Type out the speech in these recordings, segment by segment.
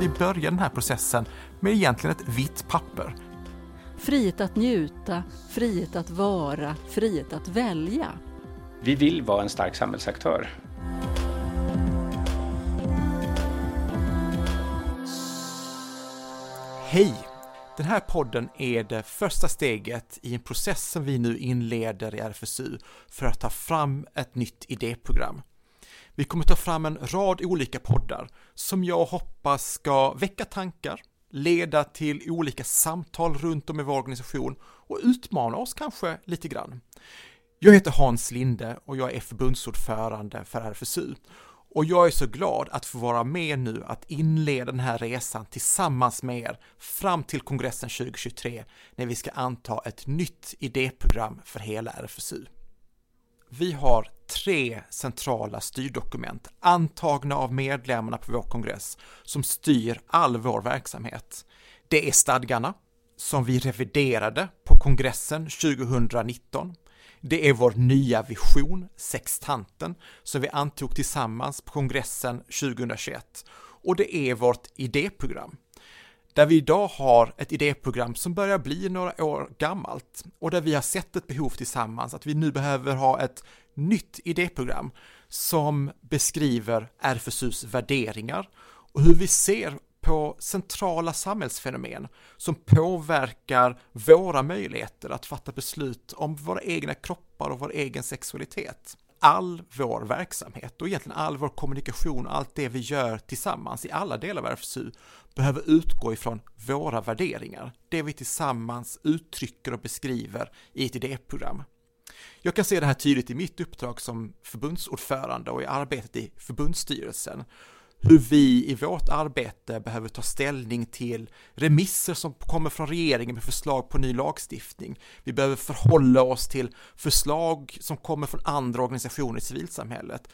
Vi börjar den här processen med egentligen ett vitt papper. Frihet att njuta, frihet att vara, frihet att välja. Vi vill vara en stark samhällsaktör. Hej! Den här podden är det första steget i en process som vi nu inleder i RFSU för att ta fram ett nytt idéprogram. Vi kommer ta fram en rad olika poddar som jag hoppas ska väcka tankar, leda till olika samtal runt om i vår organisation och utmana oss kanske lite grann. Jag heter Hans Linde och jag är förbundsordförande för RFSU och jag är så glad att få vara med nu att inleda den här resan tillsammans med er fram till kongressen 2023 när vi ska anta ett nytt idéprogram för hela RFSU. Vi har tre centrala styrdokument antagna av medlemmarna på vår kongress som styr all vår verksamhet. Det är stadgarna som vi reviderade på kongressen 2019. Det är vår nya vision, sextanten, som vi antog tillsammans på kongressen 2021. Och det är vårt idéprogram, där vi idag har ett idéprogram som börjar bli några år gammalt och där vi har sett ett behov tillsammans att vi nu behöver ha ett nytt idéprogram som beskriver RFSUs värderingar och hur vi ser på centrala samhällsfenomen som påverkar våra möjligheter att fatta beslut om våra egna kroppar och vår egen sexualitet. All vår verksamhet och egentligen all vår kommunikation och allt det vi gör tillsammans i alla delar av RFSU behöver utgå ifrån våra värderingar, det vi tillsammans uttrycker och beskriver i ett idéprogram. Jag kan se det här tydligt i mitt uppdrag som förbundsordförande och i arbetet i förbundsstyrelsen hur vi i vårt arbete behöver ta ställning till remisser som kommer från regeringen med förslag på ny lagstiftning. Vi behöver förhålla oss till förslag som kommer från andra organisationer i civilsamhället.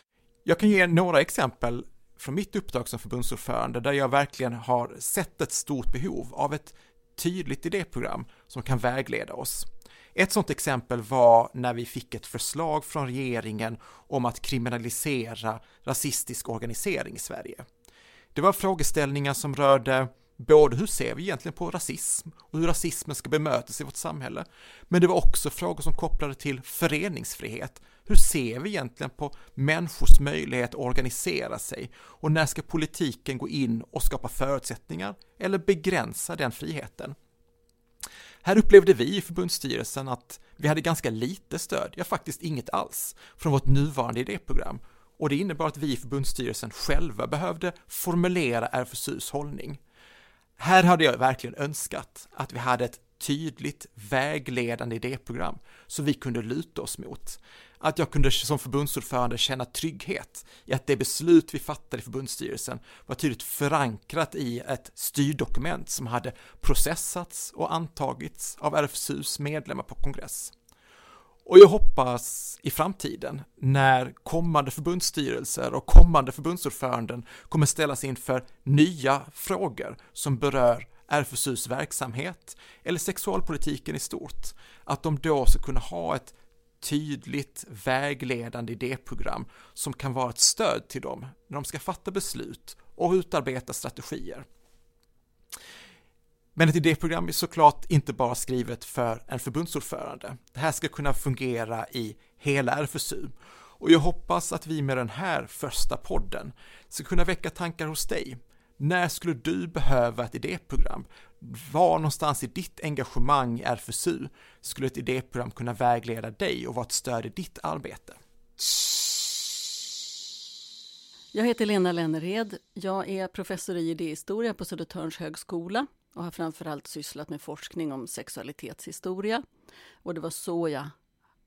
Jag kan ge några exempel från mitt uppdrag som förbundsordförande där jag verkligen har sett ett stort behov av ett tydligt idéprogram som kan vägleda oss. Ett sådant exempel var när vi fick ett förslag från regeringen om att kriminalisera rasistisk organisering i Sverige. Det var frågeställningar som rörde både hur ser vi egentligen på rasism och hur rasismen ska bemötas i vårt samhälle, men det var också frågor som kopplade till föreningsfrihet. Hur ser vi egentligen på människors möjlighet att organisera sig och när ska politiken gå in och skapa förutsättningar eller begränsa den friheten? Här upplevde vi i förbundsstyrelsen att vi hade ganska lite stöd, ja faktiskt inget alls, från vårt nuvarande idéprogram och det innebar att vi i förbundsstyrelsen själva behövde formulera RFSUs hållning. Här hade jag verkligen önskat att vi hade ett tydligt vägledande idéprogram som vi kunde luta oss mot. Att jag kunde som förbundsordförande känna trygghet i att det beslut vi fattade i förbundsstyrelsen var tydligt förankrat i ett styrdokument som hade processats och antagits av RFSUs medlemmar på kongress. Och jag hoppas i framtiden när kommande förbundsstyrelser och kommande förbundsordföranden kommer ställas inför nya frågor som berör RFSUs verksamhet eller sexualpolitiken i stort, att de då ska kunna ha ett tydligt vägledande idéprogram som kan vara ett stöd till dem när de ska fatta beslut och utarbeta strategier. Men ett idéprogram är såklart inte bara skrivet för en förbundsordförande. Det här ska kunna fungera i hela RFSU och jag hoppas att vi med den här första podden ska kunna väcka tankar hos dig. När skulle du behöva ett idéprogram? Var någonstans i ditt engagemang i RFSU skulle ett idéprogram kunna vägleda dig och vara ett stöd i ditt arbete? Jag heter Lena Lennered. Jag är professor i idéhistoria på Södertörns högskola och har framförallt sysslat med forskning om sexualitetshistoria. Och det var så jag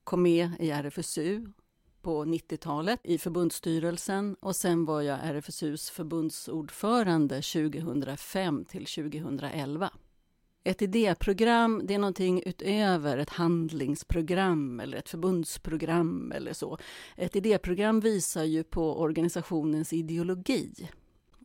kom med i RFSU på 90-talet i förbundsstyrelsen och sen var jag RFSUs förbundsordförande 2005 till 2011. Ett idéprogram det är någonting utöver ett handlingsprogram eller ett förbundsprogram eller så. Ett idéprogram visar ju på organisationens ideologi.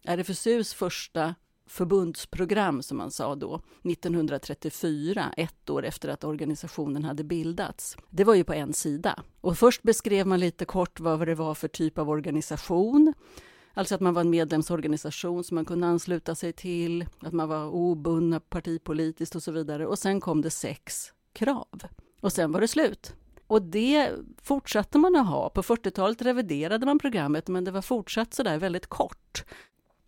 RFSUs första förbundsprogram, som man sa då, 1934, ett år efter att organisationen hade bildats. Det var ju på en sida. Och först beskrev man lite kort vad det var för typ av organisation, Alltså att man var en medlemsorganisation som man kunde ansluta sig till, att man var obundna partipolitiskt och så vidare. Och sen kom det sex krav. Och sen var det slut. Och det fortsatte man att ha. På 40-talet reviderade man programmet, men det var fortsatt sådär väldigt kort.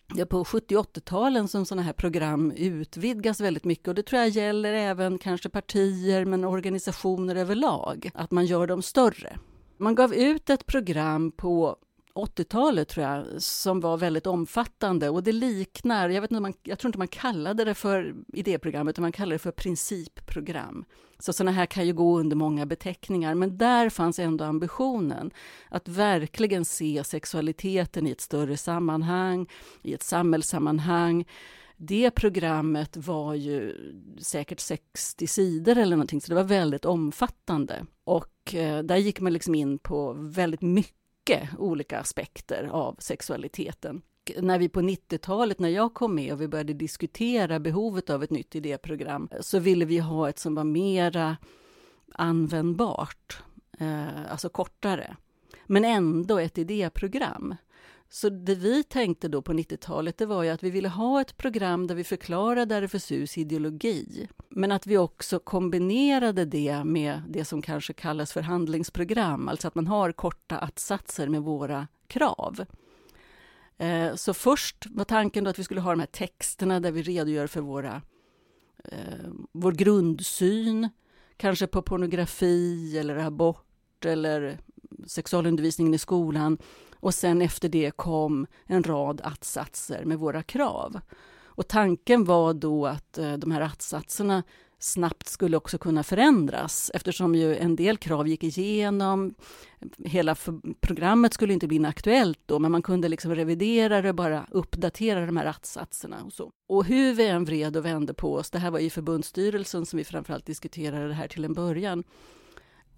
Det är på 70 80-talen som sådana här program utvidgas väldigt mycket och det tror jag gäller även kanske partier men organisationer överlag, att man gör dem större. Man gav ut ett program på 80-talet tror jag, som var väldigt omfattande och det liknar, jag, vet inte, man, jag tror inte man kallade det för idéprogram, utan man kallade det för principprogram. Så sådana här kan ju gå under många beteckningar, men där fanns ändå ambitionen att verkligen se sexualiteten i ett större sammanhang, i ett samhällssammanhang. Det programmet var ju säkert 60 sidor eller någonting, så det var väldigt omfattande. Och eh, där gick man liksom in på väldigt mycket mycket olika aspekter av sexualiteten. När vi på 90-talet, när jag kom med och vi började diskutera behovet av ett nytt idéprogram, så ville vi ha ett som var mera användbart, eh, alltså kortare, men ändå ett idéprogram. Så det vi tänkte då på 90-talet, det var ju att vi ville ha ett program där vi förklarade RFSUs ideologi, men att vi också kombinerade det med det som kanske kallas för handlingsprogram, alltså att man har korta att-satser med våra krav. Eh, så först var tanken då att vi skulle ha de här texterna där vi redogör för våra, eh, vår grundsyn, kanske på pornografi eller abort eller sexualundervisningen i skolan och sen efter det kom en rad attsatser med våra krav. Och tanken var då att eh, de här attsatserna snabbt skulle också kunna förändras eftersom ju en del krav gick igenom. Hela programmet skulle inte bli inaktuellt då, men man kunde liksom revidera det, bara uppdatera de här attsatserna och så. Och hur vi än vred och vände på oss, det här var i förbundsstyrelsen som vi framförallt diskuterade det här till en början,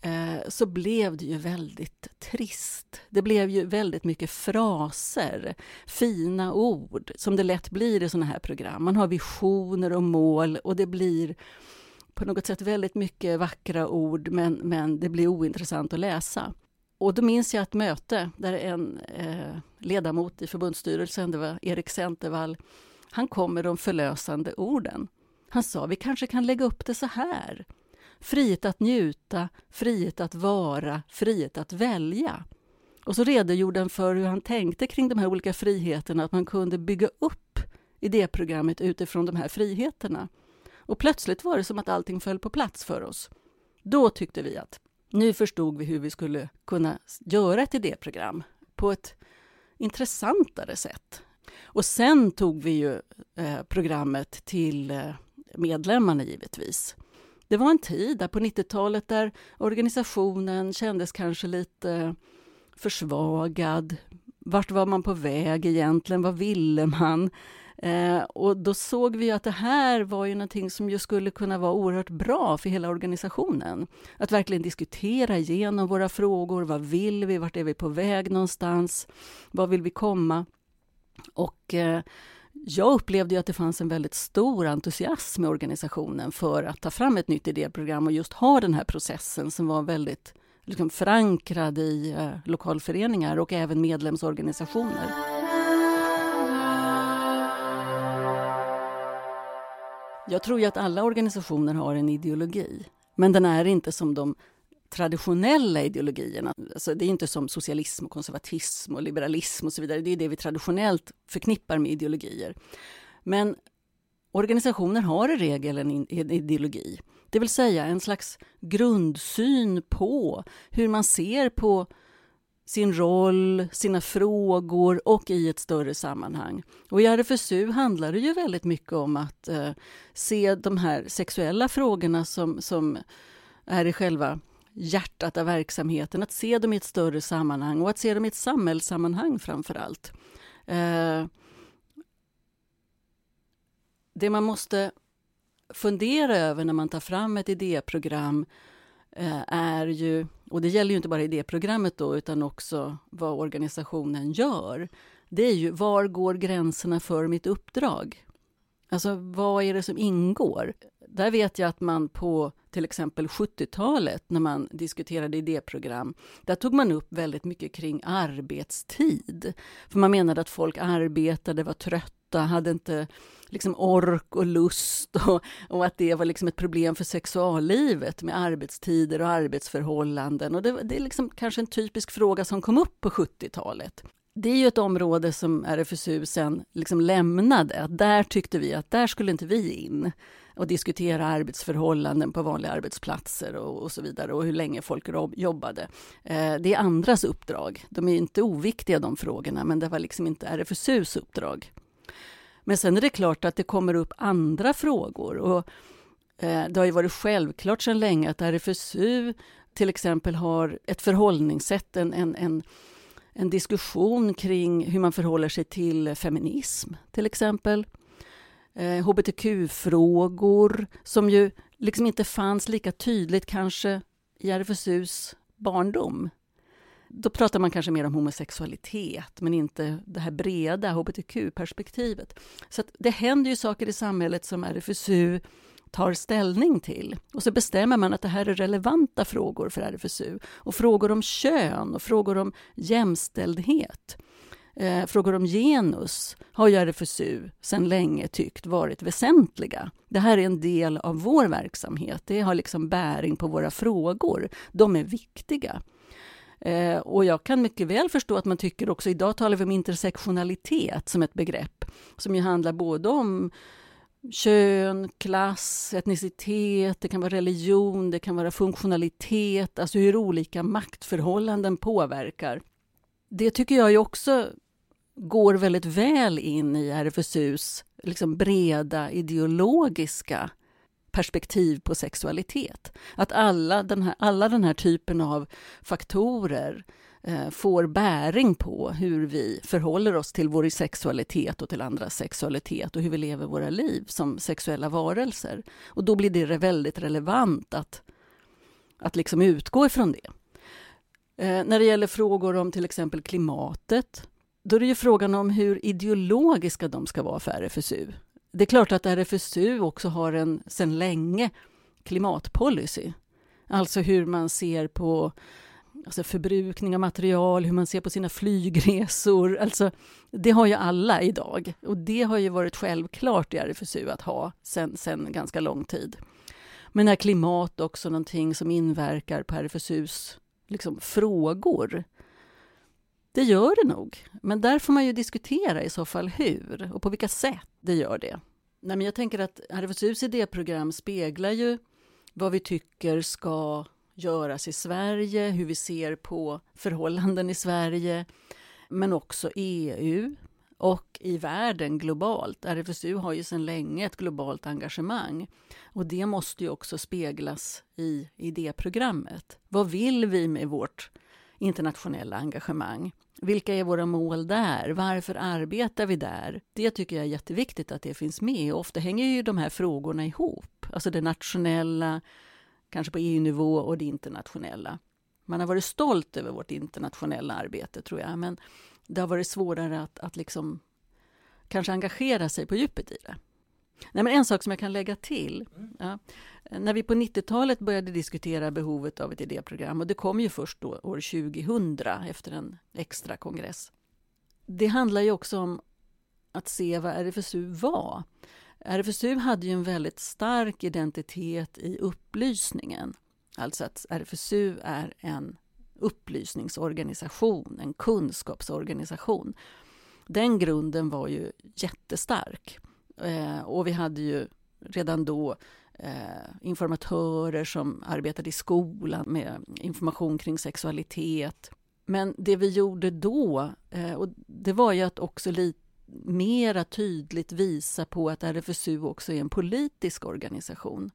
Eh, så blev det ju väldigt trist. Det blev ju väldigt mycket fraser, fina ord, som det lätt blir i sådana här program. Man har visioner och mål och det blir på något sätt väldigt mycket vackra ord, men, men det blir ointressant att läsa. Och då minns jag ett möte där en eh, ledamot i förbundsstyrelsen, det var Erik Centervall, han kom med de förlösande orden. Han sa, vi kanske kan lägga upp det så här. Frihet att njuta, frihet att vara, frihet att välja. Och så redogjorde han för hur han tänkte kring de här olika friheterna, att man kunde bygga upp idéprogrammet utifrån de här friheterna. Och plötsligt var det som att allting föll på plats för oss. Då tyckte vi att nu förstod vi hur vi skulle kunna göra ett idéprogram på ett intressantare sätt. Och sen tog vi ju eh, programmet till eh, medlemmarna givetvis. Det var en tid där på 90-talet där organisationen kändes kanske lite försvagad. Vart var man på väg egentligen? Vad ville man? Eh, och då såg vi att det här var ju någonting som ju skulle kunna vara oerhört bra för hela organisationen. Att verkligen diskutera igenom våra frågor. Vad vill vi? Vart är vi på väg någonstans? Vad vill vi komma? Och eh, jag upplevde ju att det fanns en väldigt stor entusiasm i organisationen för att ta fram ett nytt idéprogram och just ha den här processen som var väldigt liksom, förankrad i eh, lokalföreningar och även medlemsorganisationer. Jag tror ju att alla organisationer har en ideologi, men den är inte som de traditionella ideologierna. Alltså det är inte som socialism, och konservatism och liberalism och så vidare. Det är det vi traditionellt förknippar med ideologier. Men organisationer har i regel en ideologi, det vill säga en slags grundsyn på hur man ser på sin roll, sina frågor och i ett större sammanhang. Och I RFSU handlar det ju väldigt mycket om att eh, se de här sexuella frågorna som, som är i själva hjärtat av verksamheten, att se dem i ett större sammanhang och att se dem i ett samhällssammanhang framför allt. Eh, det man måste fundera över när man tar fram ett idéprogram eh, är ju, och det gäller ju inte bara idéprogrammet då, utan också vad organisationen gör. Det är ju, var går gränserna för mitt uppdrag? Alltså, vad är det som ingår? Där vet jag att man på till exempel 70-talet när man diskuterade idéprogram, där tog man upp väldigt mycket kring arbetstid. För man menade att folk arbetade, var trötta, hade inte liksom ork och lust och, och att det var liksom ett problem för sexuallivet med arbetstider och arbetsförhållanden. Och det, det är liksom kanske en typisk fråga som kom upp på 70-talet det är ju ett område som RFSU sen liksom lämnade. Där tyckte vi att där skulle inte vi in och diskutera arbetsförhållanden på vanliga arbetsplatser och, och så vidare och hur länge folk jobbade. Eh, det är andras uppdrag. De är inte oviktiga de frågorna, men det var liksom inte RFSUs uppdrag. Men sen är det klart att det kommer upp andra frågor och eh, det har ju varit självklart sedan länge att RFSU till exempel har ett förhållningssätt, en, en, en en diskussion kring hur man förhåller sig till feminism, till exempel. Eh, hbtq-frågor som ju liksom inte fanns lika tydligt kanske i RFSUs barndom. Då pratar man kanske mer om homosexualitet, men inte det här breda hbtq-perspektivet. Så det händer ju saker i samhället som RFSU tar ställning till. Och så bestämmer man att det här är relevanta frågor för RFSU. Och frågor om kön och frågor om jämställdhet, eh, frågor om genus har ju RFSU sedan länge tyckt varit väsentliga. Det här är en del av vår verksamhet. Det har liksom bäring på våra frågor. De är viktiga. Eh, och jag kan mycket väl förstå att man tycker också, idag talar vi om intersektionalitet som ett begrepp, som ju handlar både om kön, klass, etnicitet, det kan vara religion, det kan vara funktionalitet, alltså hur olika maktförhållanden påverkar. Det tycker jag ju också går väldigt väl in i RFSUs liksom breda ideologiska perspektiv på sexualitet. Att alla den här, alla den här typen av faktorer Eh, Eh, får bäring på hur vi förhåller oss till vår sexualitet och till andras sexualitet och hur vi lever våra liv som sexuella varelser. Och då blir det väldigt relevant att, att liksom utgå ifrån det. Eh, när det gäller frågor om till exempel klimatet, då är det ju frågan om hur ideologiska de ska vara för RFSU. Det är klart att RFSU också har en sedan länge klimatpolicy. Alltså hur man ser på alltså förbrukning av material, hur man ser på sina flygresor. Alltså, det har ju alla idag och det har ju varit självklart i RFSU att ha sen, sen ganska lång tid. Men är klimat också någonting som inverkar på RFSUs liksom, frågor? Det gör det nog, men där får man ju diskutera i så fall hur och på vilka sätt det gör det. Nej, men jag tänker att RFSUs idéprogram speglar ju vad vi tycker ska göras i Sverige, hur vi ser på förhållanden i Sverige, men också EU och i världen globalt. RFSU har ju sedan länge ett globalt engagemang och det måste ju också speglas i idéprogrammet. Vad vill vi med vårt internationella engagemang? Vilka är våra mål där? Varför arbetar vi där? Det tycker jag är jätteviktigt att det finns med. Och ofta hänger ju de här frågorna ihop. Alltså det nationella, kanske på EU-nivå och det internationella. Man har varit stolt över vårt internationella arbete, tror jag, men det har varit svårare att, att liksom kanske engagera sig på djupet i det. Nej, men en sak som jag kan lägga till. Mm. Ja, när vi på 90-talet började diskutera behovet av ett idéprogram, och det kom ju först då år 2000 efter en extra kongress. Det handlar ju också om att se vad RFSU var. RFSU hade ju en väldigt stark identitet i upplysningen. Alltså att RFSU är en upplysningsorganisation, en kunskapsorganisation. Den grunden var ju jättestark. Eh, och vi hade ju redan då eh, informatörer som arbetade i skolan med information kring sexualitet. Men det vi gjorde då, eh, och det var ju att också lite mera tydligt visa på att RFSU också är en politisk organisation.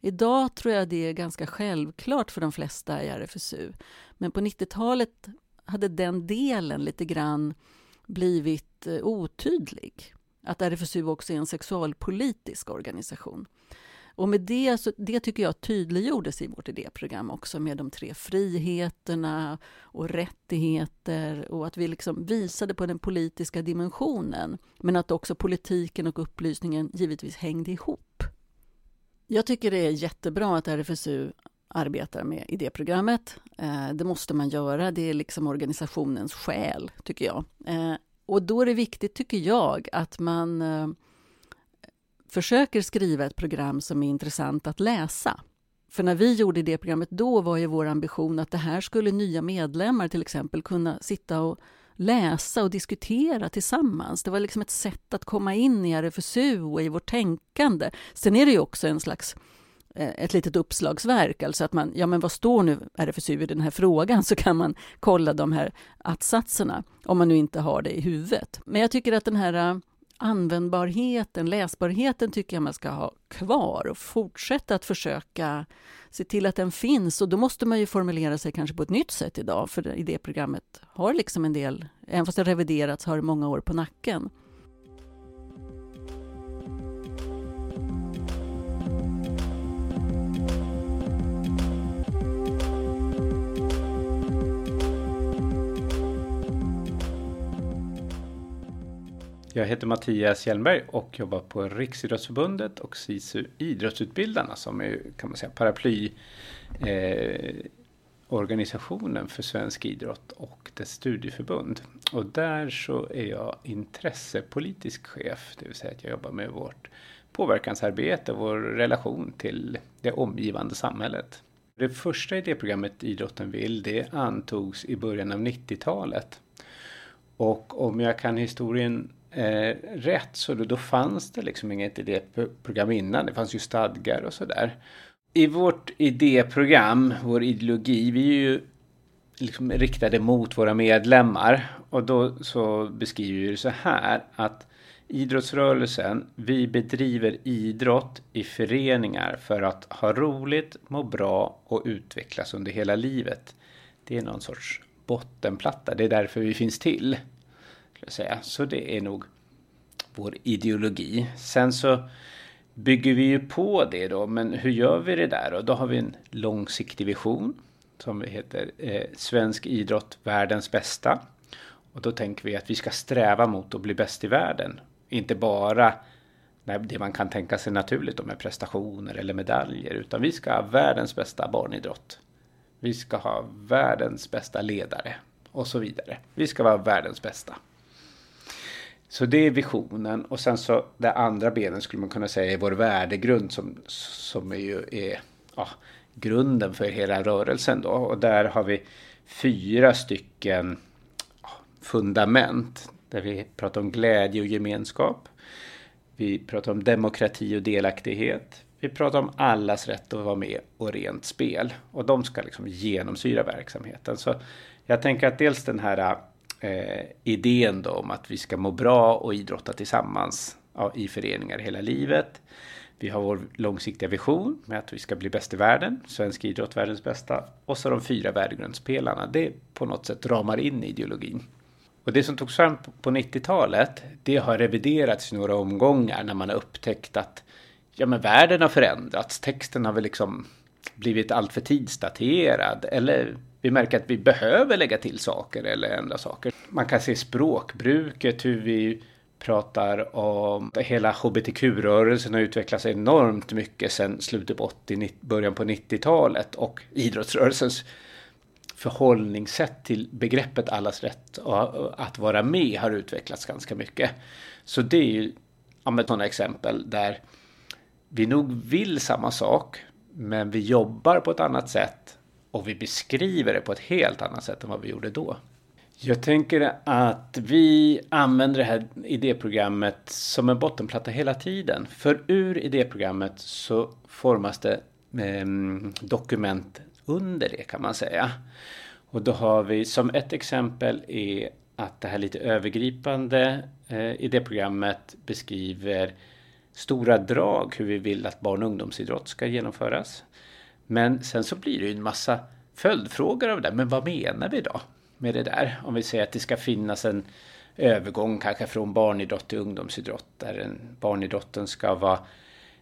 Idag tror jag det är ganska självklart för de flesta i RFSU. Men på 90-talet hade den delen lite grann blivit eh, otydlig. Att RFSU också är en sexualpolitisk organisation. Och med det, så, det tycker jag tydliggjordes i vårt idéprogram också med de tre friheterna och rättigheter och att vi liksom visade på den politiska dimensionen men att också politiken och upplysningen givetvis hängde ihop. Jag tycker det är jättebra att RFSU arbetar med idéprogrammet. Eh, det måste man göra, det är liksom organisationens själ, tycker jag. Eh, och då är det viktigt, tycker jag, att man eh, försöker skriva ett program som är intressant att läsa. För när vi gjorde det programmet då var ju vår ambition att det här skulle nya medlemmar till exempel kunna sitta och läsa och diskutera tillsammans. Det var liksom ett sätt att komma in i RFSU och i vårt tänkande. Sen är det ju också en slags eh, ett litet uppslagsverk, alltså att man, ja men vad står nu RFSU i den här frågan, så kan man kolla de här attsatserna, om man nu inte har det i huvudet. Men jag tycker att den här eh, användbarheten, läsbarheten tycker jag man ska ha kvar och fortsätta att försöka se till att den finns. Och då måste man ju formulera sig kanske på ett nytt sätt idag, för idéprogrammet har liksom en del, även fast det reviderats, har många år på nacken. Jag heter Mattias Hjelmberg och jobbar på Riksidrottsförbundet och SISU Idrottsutbildarna som är kan man säga paraply eh, organisationen för svensk idrott och dess studieförbund. Och där så är jag intressepolitisk chef, det vill säga att jag jobbar med vårt påverkansarbete, vår relation till det omgivande samhället. Det första idéprogrammet Idrotten vill, det antogs i början av 90-talet. Och om jag kan historien eh, rätt så då, då fanns det liksom inget idéprogram innan. Det fanns ju stadgar och sådär. I vårt idéprogram, vår ideologi, vi är ju liksom riktade mot våra medlemmar. Och då så beskriver vi det så här att idrottsrörelsen, vi bedriver idrott i föreningar för att ha roligt, må bra och utvecklas under hela livet. Det är någon sorts bottenplatta, det är därför vi finns till säga. Så det är nog vår ideologi. Sen så bygger vi ju på det då, men hur gör vi det där? Och då har vi en långsiktig vision som heter eh, Svensk idrott världens bästa. Och då tänker vi att vi ska sträva mot att bli bäst i världen. Inte bara det man kan tänka sig naturligt med prestationer eller medaljer, utan vi ska ha världens bästa barnidrott. Vi ska ha världens bästa ledare och så vidare. Vi ska vara världens bästa. Så det är visionen och sen så det andra benen skulle man kunna säga är vår värdegrund som, som är ju är ja, grunden för hela rörelsen då. Och där har vi fyra stycken fundament där vi pratar om glädje och gemenskap. Vi pratar om demokrati och delaktighet. Vi pratar om allas rätt att vara med och rent spel. Och de ska liksom genomsyra verksamheten. Så jag tänker att dels den här eh, idén då om att vi ska må bra och idrotta tillsammans ja, i föreningar hela livet. Vi har vår långsiktiga vision med att vi ska bli bäst i världen, svensk idrott världens bästa. Och så de fyra värdegrundspelarna. Det på något sätt ramar in ideologin. Och det som togs fram på 90-talet, det har reviderats i några omgångar när man har upptäckt att ja, men världen har förändrats. Texten har väl liksom blivit alltför tidsdaterad eller vi märker att vi behöver lägga till saker eller ändra saker. Man kan se språkbruket, hur vi pratar om hela hbtq-rörelsen har utvecklats enormt mycket sedan slutet på 80, början på 90-talet och idrottsrörelsens förhållningssätt till begreppet allas rätt att vara med har utvecklats ganska mycket. Så det är ju ja, sådana exempel där vi nog vill samma sak men vi jobbar på ett annat sätt och vi beskriver det på ett helt annat sätt än vad vi gjorde då. Jag tänker att vi använder det här idéprogrammet som en bottenplatta hela tiden. För ur idéprogrammet så formas det eh, dokument under det kan man säga. Och då har vi som ett exempel är att det här lite övergripande eh, idéprogrammet beskriver stora drag hur vi vill att barn och ungdomsidrott ska genomföras. Men sen så blir det ju en massa följdfrågor av det. Men vad menar vi då med det där? Om vi säger att det ska finnas en övergång kanske från barnidrott till ungdomsidrott. Där barnidrotten ska vara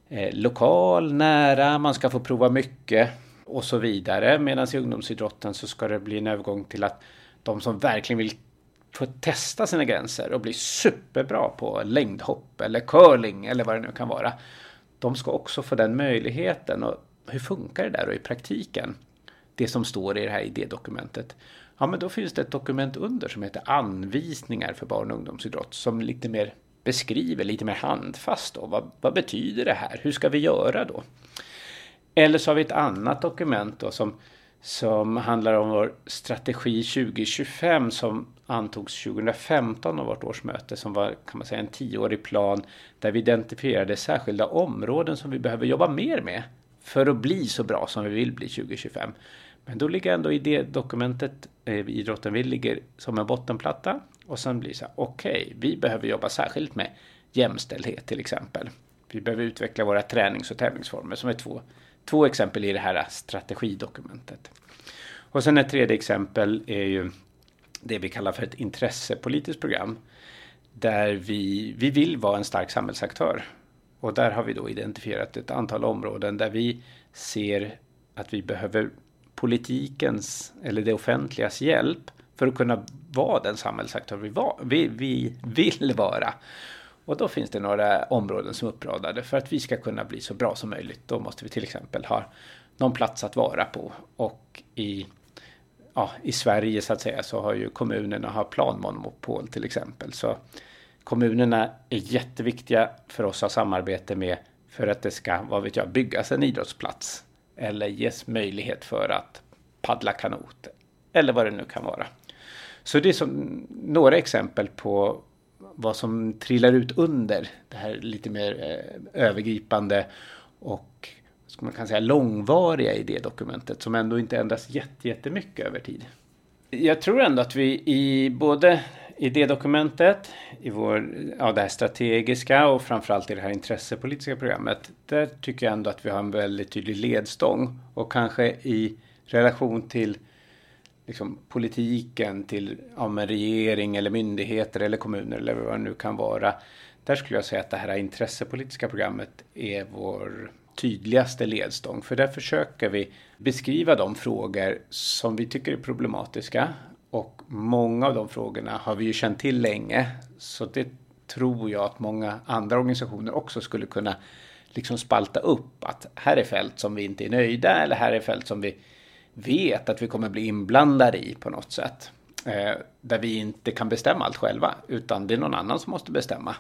eh, lokal, nära, man ska få prova mycket och så vidare. Medan i ungdomsidrotten så ska det bli en övergång till att de som verkligen vill få testa sina gränser och bli superbra på längdhopp eller curling eller vad det nu kan vara de ska också få den möjligheten. Och hur funkar det där då i praktiken? Det som står i det här idédokumentet. Ja, men då finns det ett dokument under som heter anvisningar för barn och ungdomsidrott som lite mer beskriver lite mer handfast då. Vad, vad betyder det här? Hur ska vi göra då? Eller så har vi ett annat dokument då som, som handlar om vår strategi 2025 som antogs 2015 av vårt årsmöte som var kan man säga en tioårig plan där vi identifierade särskilda områden som vi behöver jobba mer med för att bli så bra som vi vill bli 2025. Men då ligger ändå i det dokumentet eh, idrotten vill ligger som en bottenplatta och sen blir det så här okej, okay, vi behöver jobba särskilt med jämställdhet till exempel. Vi behöver utveckla våra tränings och tävlingsformer som är två, två exempel i det här strategidokumentet. Och sen ett tredje exempel är ju det vi kallar för ett intressepolitiskt program. Där vi, vi vill vara en stark samhällsaktör. Och där har vi då identifierat ett antal områden där vi ser att vi behöver politikens eller det offentligas hjälp för att kunna vara den samhällsaktör vi, var, vi, vi vill vara. Och då finns det några områden som är uppradade för att vi ska kunna bli så bra som möjligt. Då måste vi till exempel ha någon plats att vara på. Och i, ja, i Sverige så att säga så har ju kommunerna har planmonopol till exempel. Så kommunerna är jätteviktiga för oss att ha samarbete med för att det ska, vad vet jag, byggas en idrottsplats eller ges möjlighet för att paddla kanot eller vad det nu kan vara. Så det är som några exempel på vad som trillar ut under det här lite mer eh, övergripande och ska man kan säga långvariga i det dokumentet som ändå inte ändras jättemycket över tid. Jag tror ändå att vi i både idédokumentet, i vår, ja, det här strategiska och framförallt i det här intressepolitiska programmet. Där tycker jag ändå att vi har en väldigt tydlig ledstång och kanske i relation till liksom, politiken, till ja, regering eller myndigheter eller kommuner eller vad det nu kan vara. Där skulle jag säga att det här intressepolitiska programmet är vår tydligaste ledstång. För där försöker vi beskriva de frågor som vi tycker är problematiska och många av de frågorna har vi ju känt till länge. Så det tror jag att många andra organisationer också skulle kunna liksom spalta upp. Att här är fält som vi inte är nöjda eller här är fält som vi vet att vi kommer bli inblandade i på något sätt. Eh, där vi inte kan bestämma allt själva utan det är någon annan som måste bestämma.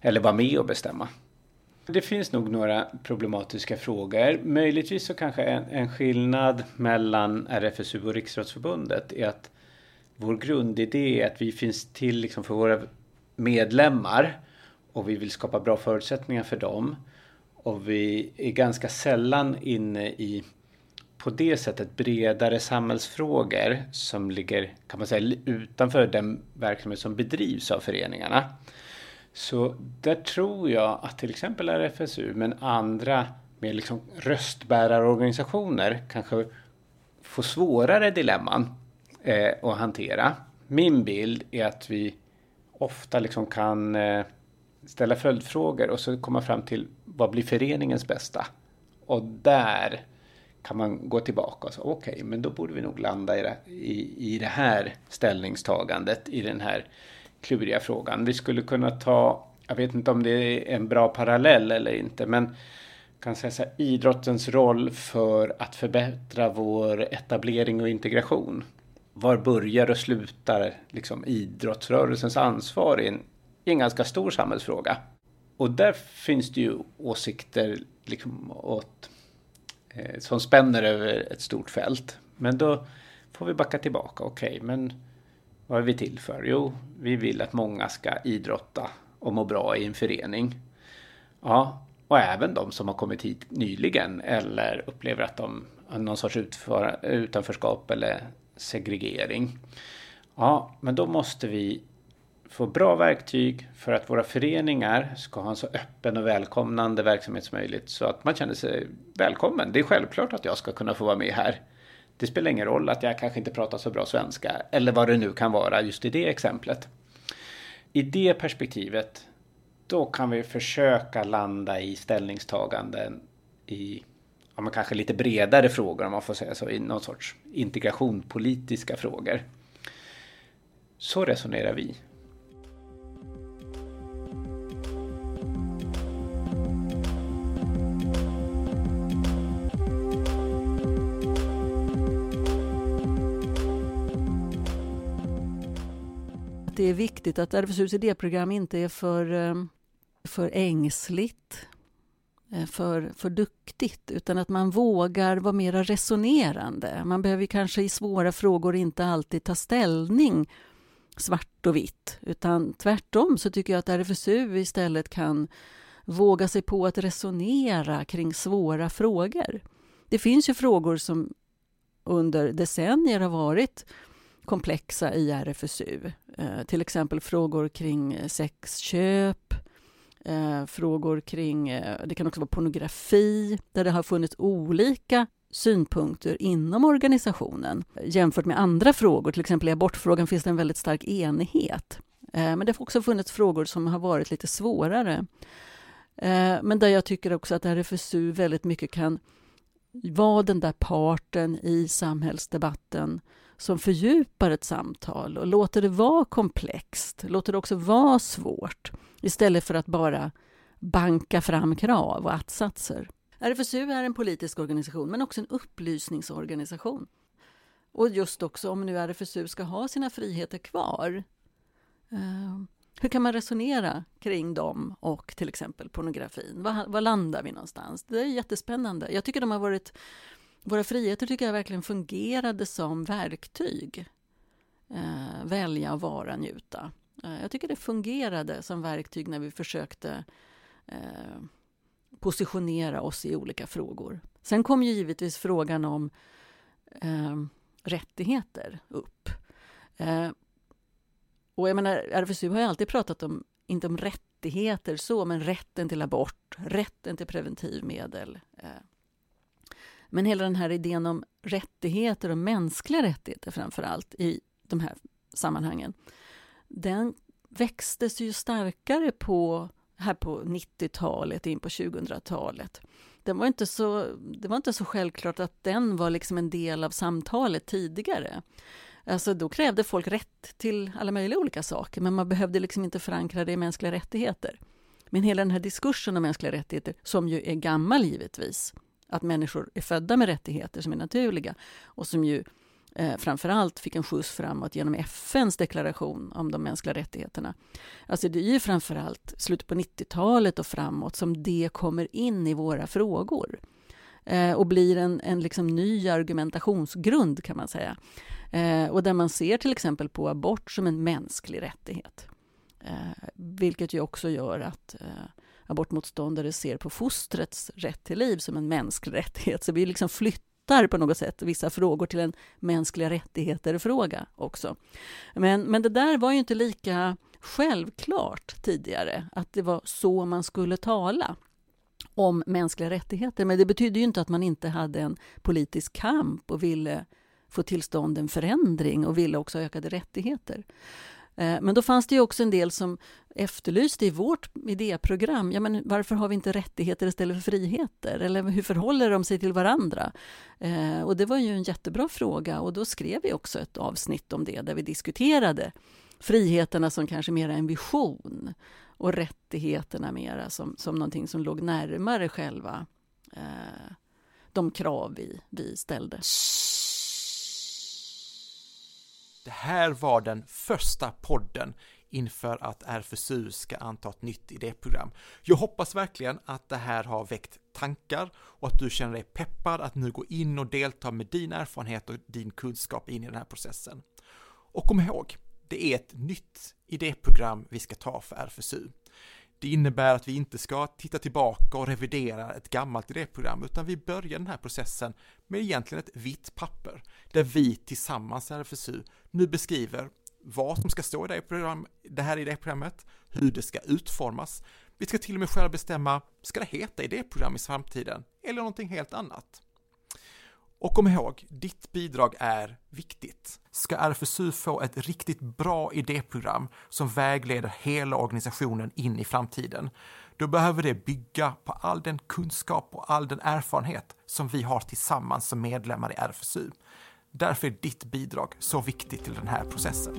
Eller vara med och bestämma. Det finns nog några problematiska frågor. Möjligtvis så kanske en, en skillnad mellan RFSU och Riksidrottsförbundet är att vår grundidé är att vi finns till liksom för våra medlemmar och vi vill skapa bra förutsättningar för dem. Och vi är ganska sällan inne i på det sättet bredare samhällsfrågor som ligger kan man säga utanför den verksamhet som bedrivs av föreningarna. Så där tror jag att till exempel RFSU men andra mer liksom röstbärarorganisationer kanske får svårare dilemman eh, att hantera. Min bild är att vi ofta liksom kan eh, ställa följdfrågor och så komma fram till vad blir föreningens bästa? Och där kan man gå tillbaka och säga okej, okay, men då borde vi nog landa i det, i, i det här ställningstagandet i den här kluriga frågan. Vi skulle kunna ta, jag vet inte om det är en bra parallell eller inte, men kan säga så här, idrottens roll för att förbättra vår etablering och integration var börjar och slutar liksom idrottsrörelsens ansvar i en, i en ganska stor samhällsfråga? Och där finns det ju åsikter liksom åt, eh, som spänner över ett stort fält. Men då får vi backa tillbaka. Okej, okay, men vad är vi till för? Jo, vi vill att många ska idrotta och må bra i en förening. Ja, och även de som har kommit hit nyligen eller upplever att de har någon sorts utför, utanförskap eller segregering. Ja, men då måste vi få bra verktyg för att våra föreningar ska ha en så öppen och välkomnande verksamhet som möjligt så att man känner sig välkommen. Det är självklart att jag ska kunna få vara med här. Det spelar ingen roll att jag kanske inte pratar så bra svenska eller vad det nu kan vara just i det exemplet. I det perspektivet, då kan vi försöka landa i ställningstaganden i ja, kanske lite bredare frågor, om man får säga så, i någon sorts integrationspolitiska frågor. Så resonerar vi. Det är viktigt att RFSUs idéprogram inte är för, eh, för ängsligt Eh, för, för duktigt, utan att man vågar vara mer resonerande. Man behöver kanske i svåra frågor inte alltid ta ställning svart och vitt, utan tvärtom så tycker jag att RFSU istället kan våga sig på att resonera kring svåra frågor. Det finns ju frågor som under decennier har varit komplexa i RFSU. Eh, till exempel frågor kring sexköp, eh, frågor kring, eh, det kan också vara pornografi, där det har funnits olika synpunkter inom organisationen. Eh, jämfört med andra frågor, till exempel i abortfrågan finns det en väldigt stark enighet. Eh, men det har också funnits frågor som har varit lite svårare. Eh, men där jag tycker också att RFSU väldigt mycket kan vara den där parten i samhällsdebatten som fördjupar ett samtal och låter det vara komplext, låter det också vara svårt istället för att bara banka fram krav och att-satser. RFSU är en politisk organisation men också en upplysningsorganisation. Och just också om nu RFSU ska ha sina friheter kvar eh, hur kan man resonera kring dem och till exempel pornografin? Var, var, landar vi någonstans? Det är jättespännande. Jag tycker de har varit... Våra friheter tycker jag verkligen fungerade som verktyg. Eh, välja, vara, njuta. Eh, jag tycker det fungerade som verktyg när vi försökte eh, positionera oss i olika frågor. Sen kom ju givetvis frågan om eh, rättigheter upp. Eh, och jag menar, RFSU har ju alltid pratat om, inte om rättigheter så, men rätten till abort, rätten till preventivmedel. Eh, men hela den här idén om rättigheter och mänskliga rättigheter framför allt i de här sammanhangen, den växtes ju starkare på, här på 90-talet in på 2000-talet. Den var inte så, det var inte så självklart att den var liksom en del av samtalet tidigare. Alltså då krävde folk rätt till alla möjliga olika saker, men man behövde liksom inte förankra det i mänskliga rättigheter. Men hela den här diskursen om mänskliga rättigheter, som ju är gammal givetvis, att människor är födda med rättigheter som är naturliga och som ju eh, framför allt fick en skjuts framåt genom FNs deklaration om de mänskliga rättigheterna. Alltså det är ju framför allt slutet på 90-talet och framåt som det kommer in i våra frågor eh, och blir en, en liksom ny argumentationsgrund kan man säga. Eh, och där man ser till exempel på abort som en mänsklig rättighet. Eh, vilket ju också gör att eh, abortmotståndare ser på fostrets rätt till liv som en mänsklig rättighet. Så vi liksom flyttar på något sätt vissa frågor till en mänskliga rättigheter-fråga också. Men, men det där var ju inte lika självklart tidigare, att det var så man skulle tala om mänskliga rättigheter. Men det betyder ju inte att man inte hade en politisk kamp och ville få till stånd en förändring och ville också ha ökade rättigheter. Eh, men då fanns det ju också en del som efterlyste i vårt idéprogram, ja men varför har vi inte rättigheter istället för friheter? Eller hur förhåller de sig till varandra? Eh, och det var ju en jättebra fråga och då skrev vi också ett avsnitt om det där vi diskuterade friheterna som kanske mera en vision och rättigheterna mera som, som någonting som låg närmare själva eh, de krav vi, vi ställde. Det här var den första podden inför att RFSU ska anta ett nytt idéprogram. Jag hoppas verkligen att det här har väckt tankar och att du känner dig peppad att nu gå in och delta med din erfarenhet och din kunskap in i den här processen. Och kom ihåg, det är ett nytt idéprogram vi ska ta för RFSU. Det innebär att vi inte ska titta tillbaka och revidera ett gammalt idéprogram, utan vi börjar den här processen med egentligen ett vitt papper, där vi tillsammans i RFSU nu beskriver vad som ska stå i det, program, det här idéprogrammet, hur det ska utformas. Vi ska till och med själva bestämma, ska det heta idéprogram i framtiden eller någonting helt annat? Och kom ihåg, ditt bidrag är viktigt. Ska RFSU få ett riktigt bra idéprogram som vägleder hela organisationen in i framtiden, då behöver det bygga på all den kunskap och all den erfarenhet som vi har tillsammans som medlemmar i RFSU. Därför är ditt bidrag så viktigt till den här processen.